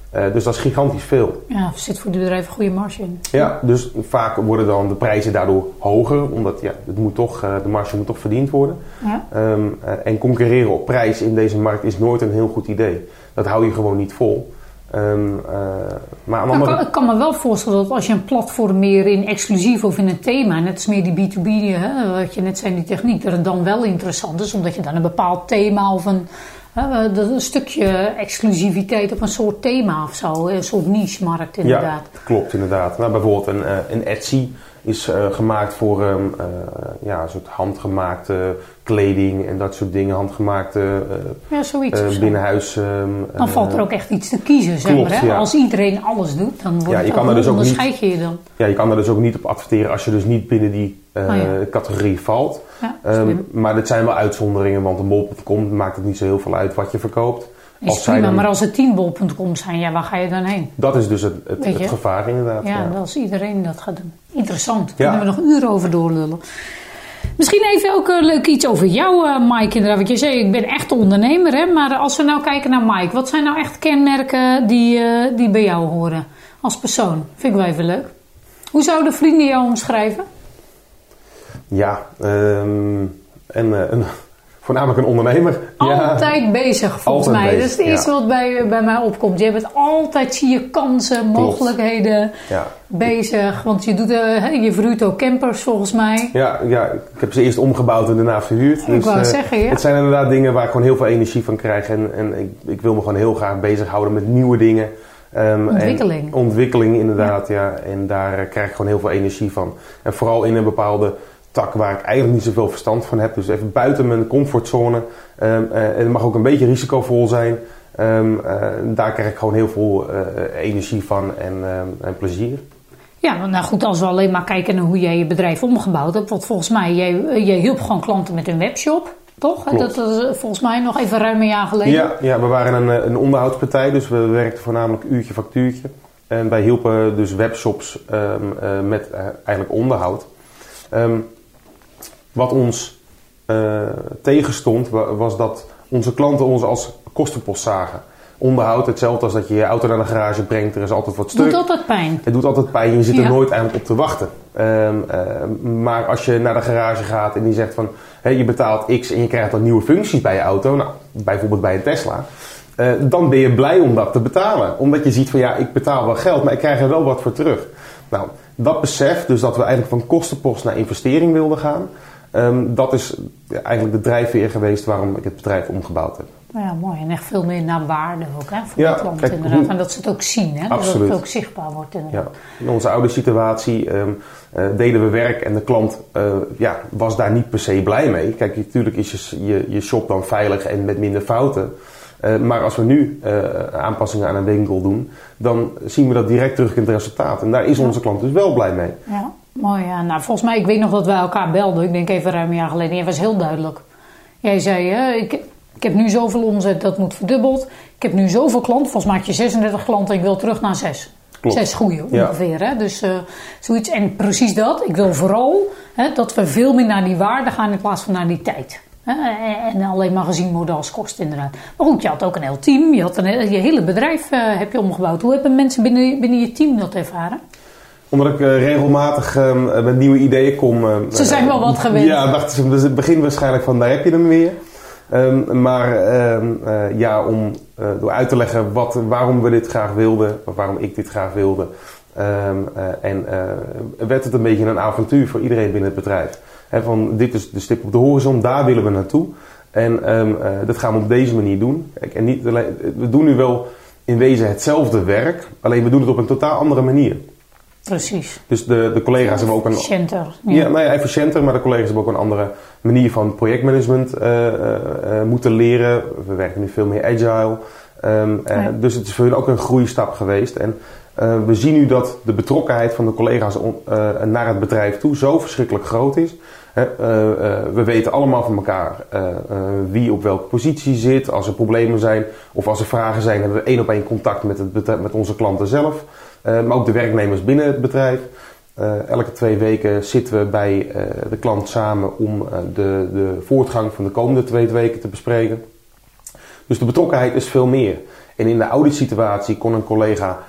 Eh, dus dat is gigantisch veel. Ja, er zit voor de bedrijven een goede marge in. Ja, dus vaak worden dan de prijzen daardoor hoger. Omdat ja, het moet toch, eh, de marge moet toch verdiend worden. Ja. Ehm, eh, en concurreren op prijs in deze markt is nooit een heel goed idee. Dat hou je gewoon niet vol. Ehm, eh, maar aan Nou, andere kan, ik kan me wel voorstellen dat als je een platform meer in exclusief of in een thema, net als meer die B2B, hè, wat je net zei, die techniek, dat het dan wel interessant is, omdat je dan een bepaald thema of een, dat een stukje exclusiviteit op een soort thema of zo, een soort niche-markt inderdaad. Ja, klopt inderdaad. Nou, bijvoorbeeld een, eh, een Etsy is eh, gemaakt voor eh, ja, een soort handgemaakte kleding en dat soort dingen. Handgemaakte eh, Ja, zoiets. binnenhuis. ehm, Dan valt er ook echt iets te kiezen, zeg klopt, maar. Hè? ja. Als iedereen alles doet, dan wordt Ja, het je ook, kan er dus ook niet- onderscheid je je dan? Ja, je kan daar dus ook niet op adverteren als je dus niet binnen die eh, Oh ja. categorie valt. Ja, Ehm, maar dit zijn wel uitzonderingen, want een bol.com maakt het niet zo heel veel uit wat je verkoopt. Is prima, dan- maar als het teambol.com zijn, ja, waar ga je dan heen? Dat is dus het, het, gevaar inderdaad. Ja, ja. als iedereen dat gaat doen. Interessant. Daar kunnen we nog uren over doorlullen. Misschien even ook eh, leuk iets over jou, eh, Mike. Inderdaad, want je zei, ik ben echt ondernemer. Hè? Maar als we nou kijken naar Mike, wat zijn nou echt kenmerken die, die bij jou horen als persoon? Vind ik wel even leuk. Hoe zouden vrienden jou omschrijven? Ja, ehm, en, eh, een, voornamelijk een ondernemer. Ja. Altijd bezig, volgens Altijd mij. bezig, dat is het eerste ja. wat bij, bij mij opkomt. Je bent altijd, zie je kansen, mogelijkheden Ja. bezig. Want je, doet, eh, je verhuurt ook campers, volgens mij. Ja, ja, ik heb ze eerst omgebouwd en daarna verhuurd. Ik wou eh, zeggen, ja. Het zijn inderdaad dingen waar ik gewoon heel veel energie van krijg. En, en ik, ik wil me gewoon heel graag bezighouden met nieuwe dingen. Ehm, Ontwikkeling. ontwikkeling, inderdaad, ja. En daar krijg ik gewoon heel veel energie van. En vooral in een bepaalde tak waar ik eigenlijk niet zoveel verstand van heb. Dus even buiten mijn comfortzone. Ehm, eh, en het mag ook een beetje risicovol zijn. Ehm, eh, daar krijg ik gewoon heel veel eh, energie van en, ehm, en plezier. Ja, nou goed, als we alleen maar kijken naar hoe jij je bedrijf omgebouwd hebt. Want volgens mij, jij, jij hielp gewoon klanten met hun webshop, toch? Klopt. Dat is volgens mij nog even ruim een jaar geleden. Ja, ja, we waren een, een onderhoudspartij, dus we werkten voornamelijk uurtje factuurtje. En wij hielpen dus webshops met eigenlijk onderhoud. Wat ons eh, tegenstond, wa- was dat onze klanten ons als kostenpost zagen. Onderhoud, hetzelfde als dat je je auto naar de garage brengt, er is altijd wat stuk. Doet altijd pijn. Het doet altijd pijn, je zit er Ja. nooit eigenlijk op te wachten. Ehm, ehm, maar als je naar de garage gaat en die zegt van hé, je betaalt X en je krijgt dan nieuwe functies bij je auto, nou, bijvoorbeeld bij een Tesla, eh, dan ben je blij om dat te betalen. Omdat je ziet van ja, ik betaal wel geld, maar ik krijg er wel wat voor terug. Nou, dat besef, dus dat we eigenlijk van kostenpost naar investering wilden gaan, ehm, dat is eigenlijk de drijfveer geweest waarom ik het bedrijf omgebouwd heb. Nou ja, mooi. En echt veel meer naar waarde ook, hè? Voor Ja, de klant kijk, inderdaad. hoe- En dat ze het ook zien, hè? Dat het ook zichtbaar wordt inderdaad. Ja. In onze oude situatie ehm, eh, deden we werk en de klant eh, ja, was daar niet per se blij mee. Kijk, natuurlijk is je, je, je shop dan veilig en met minder fouten. Eh, maar als we nu aanpassingen aan een winkel doen, dan zien we dat direct terug in het resultaat. En daar is onze klant dus wel blij mee. Ja, mooi. Ja. Nou, volgens mij, ik weet nog dat wij elkaar belden. Ik denk even ruim een jaar geleden. Jij was heel duidelijk. Jij zei, hè, ik, ik heb nu zoveel omzet, dat moet verdubbeld. Ik heb nu zoveel klanten. Volgens mij had je 36 klanten. Ik wil terug naar 6. Klopt. Zes goede Ja. ongeveer. Hè? Dus eh, zoiets. En precies dat. Ik wil vooral hè, dat we veel meer naar die waarde gaan in plaats van naar die tijd. Hè? En alleen maar gezien worden als kost inderdaad. Maar goed, je had ook een heel team. Je, had een, je hele bedrijf eh, heb je omgebouwd. Hoe hebben mensen binnen, binnen je team dat ervaren? Omdat ik eh, regelmatig eh, met nieuwe ideeën kom. eh, Ze zijn wel wat gewend. Ja, dachten ze, dus het begin waarschijnlijk van daar heb je hem weer. Ehm, maar ehm, eh, ja, om eh, door uit te leggen wat, waarom we dit graag wilden, of waarom ik dit graag wilde. ehm, eh, en eh, werd het een beetje een avontuur voor iedereen binnen het bedrijf. Hè, van dit is de stip op de horizon, daar willen we naartoe. En ehm, eh, dat gaan we op deze manier doen. Kijk, en niet alleen, we doen nu wel in wezen hetzelfde werk, alleen we doen het op een totaal andere manier. Precies. Dus de, de collega's hebben ook een, Center. ja, nou ja, efficiënter, maar de collega's hebben ook een andere manier van projectmanagement eh, eh, eh, moeten leren. We werken nu veel meer agile. Ehm, eh, Ja. Dus het is voor hun ook een groeistap geweest. En we zien nu dat de betrokkenheid van de collega's on- naar het bedrijf toe zo verschrikkelijk groot is. We weten allemaal van elkaar wie op welke positie zit. Als er problemen zijn of als er vragen zijn, hebben we één op één contact met, het met onze klanten zelf. Eh, maar ook de werknemers binnen het bedrijf. Eh, elke twee weken zitten we bij eh, de klant samen om de, de voortgang van de komende twee weken te bespreken. Dus de betrokkenheid is veel meer. En in de auditsituatie kon een collega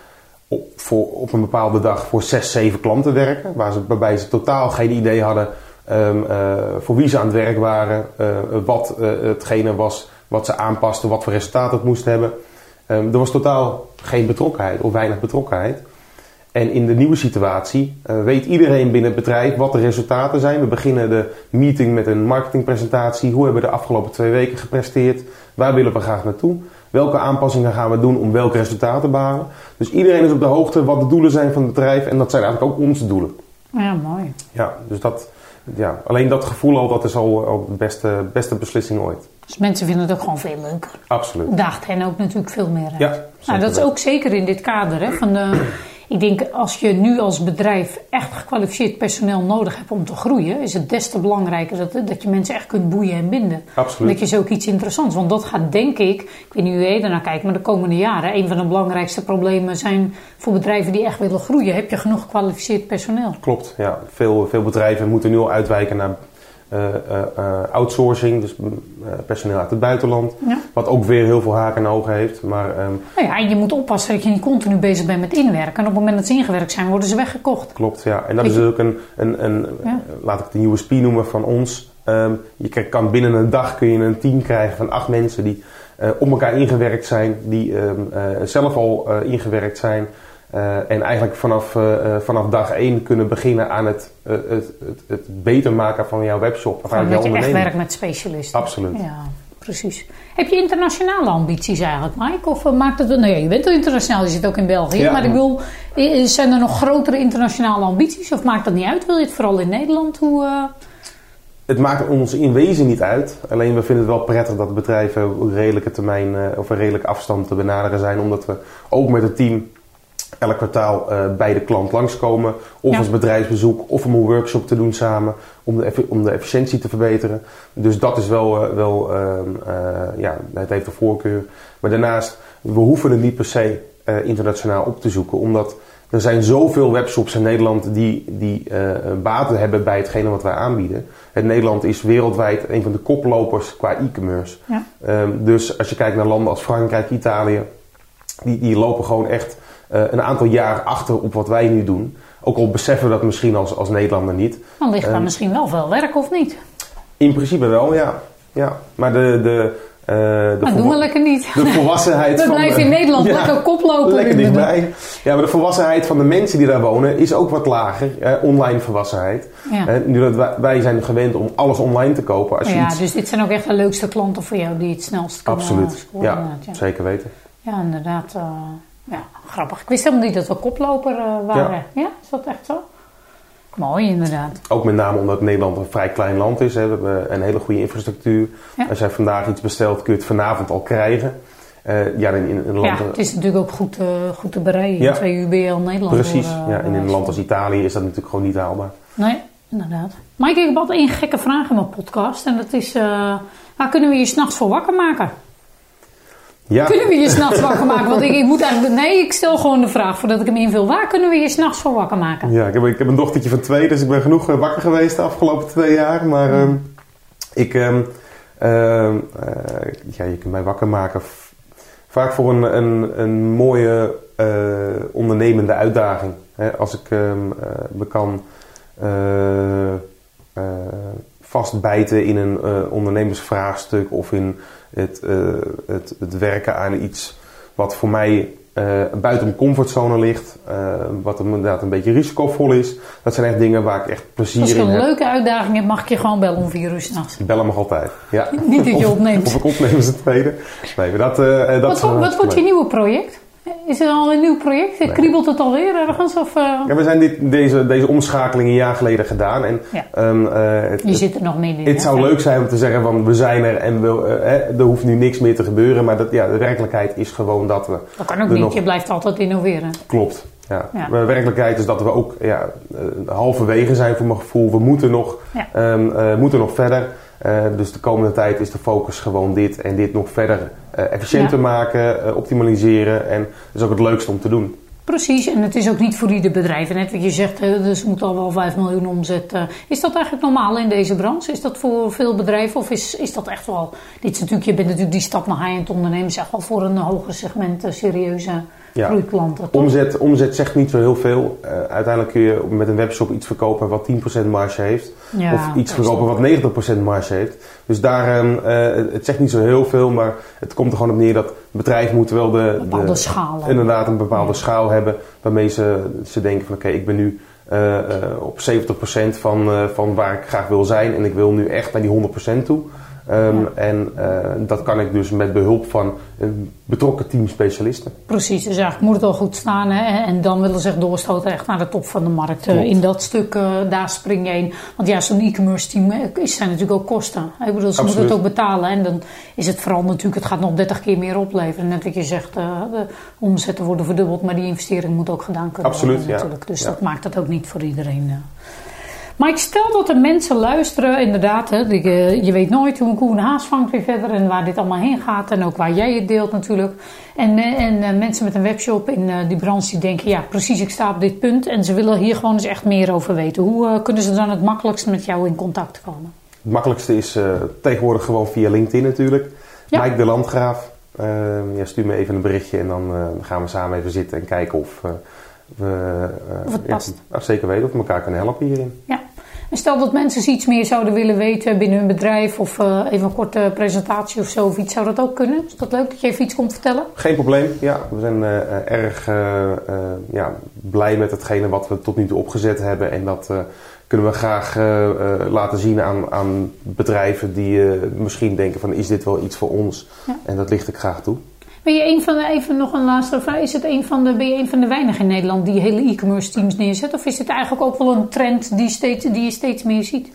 op, op een bepaalde dag voor zes, zeven klanten werken. Waar ze, waarbij ze totaal geen idee hadden ehm, eh, voor wie ze aan het werk waren. wat hetgene was wat ze aanpasten, wat voor resultaat het moest hebben. Ehm, er was totaal geen betrokkenheid of weinig betrokkenheid. En in de nieuwe situatie eh, weet iedereen binnen het bedrijf wat de resultaten zijn. We beginnen de meeting met een marketingpresentatie. Hoe hebben we de afgelopen twee weken gepresteerd? Waar willen we graag naartoe? Welke aanpassingen gaan we doen om welke resultaten te behalen? Dus iedereen is op de hoogte wat de doelen zijn van het bedrijf. En dat zijn eigenlijk ook onze doelen. Ja, mooi. Ja, dus dat, ja, alleen dat gevoel al, dat is al, al de beste, beste beslissing ooit. Dus mensen vinden het ook gewoon veel leuker. Absoluut. daagt hen ook natuurlijk veel meer uit. Ja, nou, dat is ook zeker in dit kader. Hè, van de, ik denk als je nu als bedrijf echt gekwalificeerd personeel nodig hebt om te groeien, is het des te belangrijker dat, dat je mensen echt kunt boeien en binden. Absoluut. Dat je ze ook iets interessants. Want dat gaat denk ik, ik weet niet hoe je naar kijkt, maar de komende jaren, een van de belangrijkste problemen zijn voor bedrijven die echt willen groeien. Heb je genoeg gekwalificeerd personeel? Klopt, ja. Veel, veel bedrijven moeten nu al uitwijken naar outsourcing, dus mm, eh, personeel uit het buitenland. Ja. Wat ook weer heel veel haken en ogen heeft. Maar ehm, Nou ja, en je moet oppassen dat je niet continu bezig bent met inwerken. En op het moment dat ze ingewerkt zijn, worden ze weggekocht. klopt, ja. En dat Weet is je- ook een, een, een Ja. eh, laat ik het een USP noemen van ons. Ehm, je kan binnen een dag kun je een team krijgen van acht mensen die eh, op elkaar ingewerkt zijn, die ehm, eh, zelf al eh, ingewerkt zijn. Eh, en eigenlijk vanaf, eh, eh, vanaf dag één kunnen beginnen aan het, het, het, het beter maken van jouw webshop. Of Gewoon dat je echt werkt met specialisten. Absoluut. Ja, precies. Heb je internationale ambities eigenlijk, Mike? Of maakt het... Nou ja, je bent al internationaal, je zit ook in België. Ja. Maar ik eh, zijn er nog grotere internationale ambities? Of maakt dat niet uit? Wil je het vooral in Nederland? Hoe, Het maakt ons in wezen niet uit. Alleen we vinden het wel prettig dat bedrijven op redelijke termijn of een redelijke afstand te benaderen zijn. Omdat we ook met het team elk kwartaal eh, bij de klant langskomen. Of Ja. als bedrijfsbezoek of om een workshop te doen samen. Om de, om de efficiëntie te verbeteren. Dus dat is wel, eh, wel ehm, eh, ja, het heeft de voorkeur. Maar daarnaast, we hoeven het niet per se internationaal op te zoeken. Omdat er zijn zoveel webshops in Nederland die, die eh, baten hebben bij hetgene wat wij aanbieden. Het Nederland is wereldwijd een van de koplopers qua e-commerce. ja. Ehm, dus als je kijkt naar landen als Frankrijk, Italië, die, die lopen gewoon echt eh, een aantal jaar achter op wat wij nu doen. Ook al beseffen we dat misschien als, als Nederlander niet. Dan ligt daar Ehm, misschien wel veel werk, of niet? In principe wel, ja. ja. Maar de, de, eh, de, Maar doen we lekker niet. de volwassenheid We van... blijven in Nederland lekker koploper Lekker dichtbij. Ja, maar de volwassenheid van de mensen die daar wonen is ook wat lager. eh, online volwassenheid. Ja. Eh, nu dat wij, wij zijn gewend om alles online te kopen. Als je Ja, iets... dus dit zijn ook echt de leukste klanten voor jou die het snelst kunnen Absoluut. Ja, zeker weten. Ja, inderdaad. eh, ja, grappig. Ik wist helemaal niet dat we koploper eh, waren. Ja. is dat echt zo? Mooi, inderdaad. Ook met name omdat Nederland een vrij klein land is. Hè. We hebben een hele goede infrastructuur. Ja. Als jij vandaag iets bestelt, kun je het vanavond al krijgen. eh, ja, in, in een land... Ja, het is natuurlijk ook goed, eh, goed te bereiden. Ja. in twee uur ben je al Nederland Precies, door, ja, en in een land als Italië is dat natuurlijk gewoon niet haalbaar. Nee, inderdaad. Mike, ik heb altijd één gekke vraag in mijn podcast. En dat is, waar kunnen we je s'nachts voor wakker maken? Ja, Kunnen we je s'nachts wakker maken? Want ik, ik moet eigenlijk... Nee, ik stel gewoon de vraag voordat ik hem invul. Waar kunnen we je s'nachts voor wakker maken? ja ik, heb, ik heb een dochtertje van twee, dus ik ben genoeg eh, wakker geweest de afgelopen twee jaar. Maar ehm, ik, ehm, ehm, eh, ja, je kunt mij wakker maken vaak voor een, een, een mooie eh, ondernemende uitdaging. Hè, als ik me kan vastbijten in een eh, ondernemersvraagstuk of in het, eh, het, het werken aan iets wat voor mij eh, buiten mijn comfortzone ligt, wat inderdaad een beetje risicovol is. Dat zijn echt dingen waar ik echt plezier Als je in een heb. leuke uitdaging hebt, mag ik je gewoon bellen om vier uur s'nachts. Bel hem nog altijd. Ja. Niet dat je opneemt. Of ik opneem is het tweede. Nee, maar dat, dat Wat, wat, wordt je nieuwe project? Is er al een nieuw project? Kriebelt het alweer ergens? Of, eh, Ja, we zijn dit, deze, deze omschakeling een jaar geleden gedaan. En, Ja. ehm, eh, het, je zit er nog midden in. het zou leuk zijn om te zeggen van we zijn er en we, eh, er hoeft nu niks meer te gebeuren. Maar dat, ja, de werkelijkheid is gewoon dat we... Dat kan ook niet. nog- Je blijft altijd innoveren. Klopt. Ja. Ja. De werkelijkheid is dat we ook ja, halverwege zijn voor mijn gevoel. We moeten nog, Ja. ehm, eh, moeten nog verder. Eh, dus de komende tijd is de focus gewoon dit en dit nog verder eh, efficiënter Ja. maken, eh, optimaliseren. En dat is ook het leukste om te doen. Precies, en het is ook niet voor ieder bedrijf. En net wat je zegt, dus moet al wel 5 miljoen omzet. Is dat eigenlijk normaal in deze branche? Is dat voor veel bedrijven? Of is, is dat echt wel... Dit is natuurlijk, je bent natuurlijk die stap naar high-end ondernemen... is echt wel voor een hoger segment serieuze Ja. groeiklanten, toch? Omzet, omzet zegt niet zo heel veel. Eh, uiteindelijk kun je met een webshop iets verkopen wat 10% marge heeft. Ja, of iets verkopen wat 90% marge heeft. Dus daar, ehm, eh, het zegt niet zo heel veel, maar het komt er gewoon op neer dat bedrijf moet wel de, bepaalde de, schaal hebben. inderdaad een bepaalde schaal hebben waarmee ze, ze denken van oké, ik ben nu eh, op 70% van, van waar ik graag wil zijn en ik wil nu echt naar die 100% toe. Ehm, Ja. En eh, dat kan ik dus met behulp van een betrokken team specialisten. Precies, dus eigenlijk moet het al goed staan. Hè? En dan willen ze echt doorstoten echt naar de top van de markt. Eh, in dat stuk, eh, daar spring je in. Want ja, zo'n e-commerce team eh, is zijn natuurlijk ook kosten. Ik bedoel, ze moeten het ook betalen. En dan is het vooral natuurlijk, het gaat nog 30 keer meer opleveren. Net wat je zegt, eh, de omzetten worden verdubbeld. Maar die investering moet ook gedaan kunnen Absoluut, worden ja. natuurlijk. Dus Ja. dat maakt het ook niet voor iedereen. Maar ik stel dat er mensen luisteren, inderdaad. Hè, die, eh, je weet nooit hoe een koe een haas vangt weer verder en waar dit allemaal heen gaat. En ook waar jij het deelt natuurlijk. En, eh, en eh, mensen met een webshop in die branche die denken, ja precies, ik sta op dit punt. En ze willen hier gewoon eens echt meer over weten. Hoe kunnen ze dan het makkelijkst met jou in contact komen? Het makkelijkste is tegenwoordig gewoon via LinkedIn natuurlijk. Ja. Mike de Landgraaf. Ehm, ja, stuur me even een berichtje en dan gaan we samen even zitten en kijken of we Of het past. zeker weten of we elkaar kunnen helpen hierin. Ja. En stel dat mensen iets meer zouden willen weten binnen hun bedrijf. Of eh, even een korte presentatie of zo of iets. Zou dat ook kunnen? Is dat leuk dat je even iets komt vertellen? Geen probleem. Ja, we zijn eh, eh, erg ja, blij met hetgene wat we tot nu toe opgezet hebben. En dat kunnen we graag laten zien aan, aan bedrijven die misschien denken van is dit wel iets voor ons? Ja. En dat licht ik graag toe. Ben je een van de, even nog een laatste vraag. Is het een van de, ben je een van de weinigen in Nederland die hele e-commerce teams neerzet? Of is het eigenlijk ook wel een trend die, steeds, die je steeds meer ziet?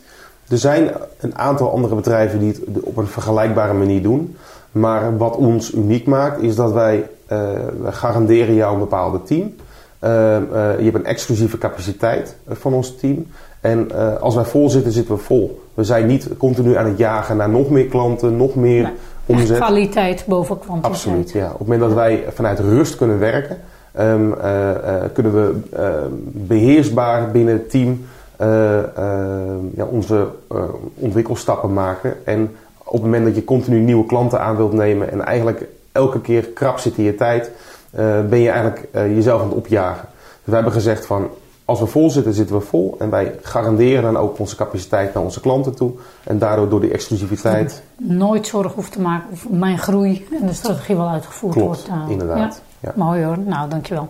Er zijn een aantal andere bedrijven die het op een vergelijkbare manier doen. Maar wat ons uniek maakt is dat wij, eh, garanderen jou een bepaalde team. Eh, eh, je hebt een exclusieve capaciteit van ons team. En als wij vol zitten, zitten we vol. We zijn niet continu aan het jagen naar nog meer klanten, nog meer Nee, omzet. kwaliteit boven kwantiteit. Absoluut, ja. Op het moment dat wij vanuit rust kunnen werken, ehm, eh, eh, kunnen we eh, beheersbaar binnen het team eh, eh, ja, onze ontwikkelstappen maken. En op het moment dat je continu nieuwe klanten aan wilt nemen en eigenlijk elke keer krap zit in je tijd, ben je eigenlijk jezelf aan het opjagen. Dus wij hebben gezegd van als we vol zitten, zitten we vol. En wij garanderen dan ook onze capaciteit naar onze klanten toe. En daardoor door die exclusiviteit. Nooit zorgen hoeft te maken of mijn groei en de strategie wel uitgevoerd Klopt, wordt. eh, inderdaad. Ja. Ja. Mooi hoor, nou dankjewel.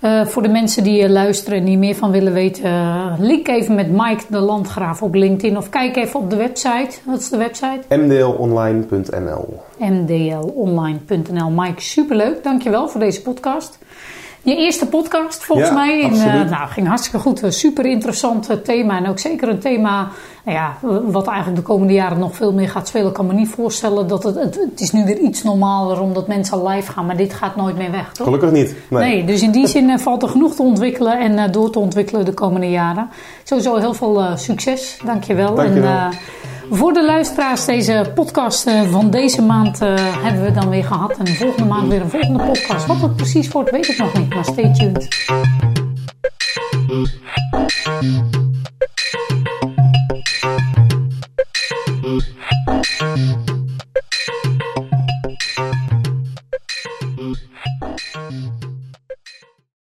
Eh voor de mensen die eh, luisteren en die meer van willen weten, link even met Mike de Landgraaf op LinkedIn of kijk even op de website. Wat is de website? mdlonline.nl mdlonline.nl. Mike, superleuk. Dankjewel voor deze podcast. Je eerste podcast volgens Ja, mij. En, eh, nou, ging hartstikke goed. Een super interessant eh, thema. En ook zeker een thema nou ja, wat eigenlijk de komende jaren nog veel meer gaat spelen. Ik kan me niet voorstellen dat het, het, het is nu weer iets normaler omdat mensen live gaan. Maar dit gaat nooit meer weg, toch? Gelukkig niet. Nee. Nee, dus in die zin eh, valt er genoeg te ontwikkelen en eh, door te ontwikkelen de komende jaren. Sowieso heel veel eh, succes, dankjewel. Dankjewel. En, eh, voor de luisteraars, deze podcast eh, van deze maand eh, hebben we dan weer gehad. En volgende maand weer een volgende podcast. Wat het precies wordt, weet ik nog niet. Maar stay tuned.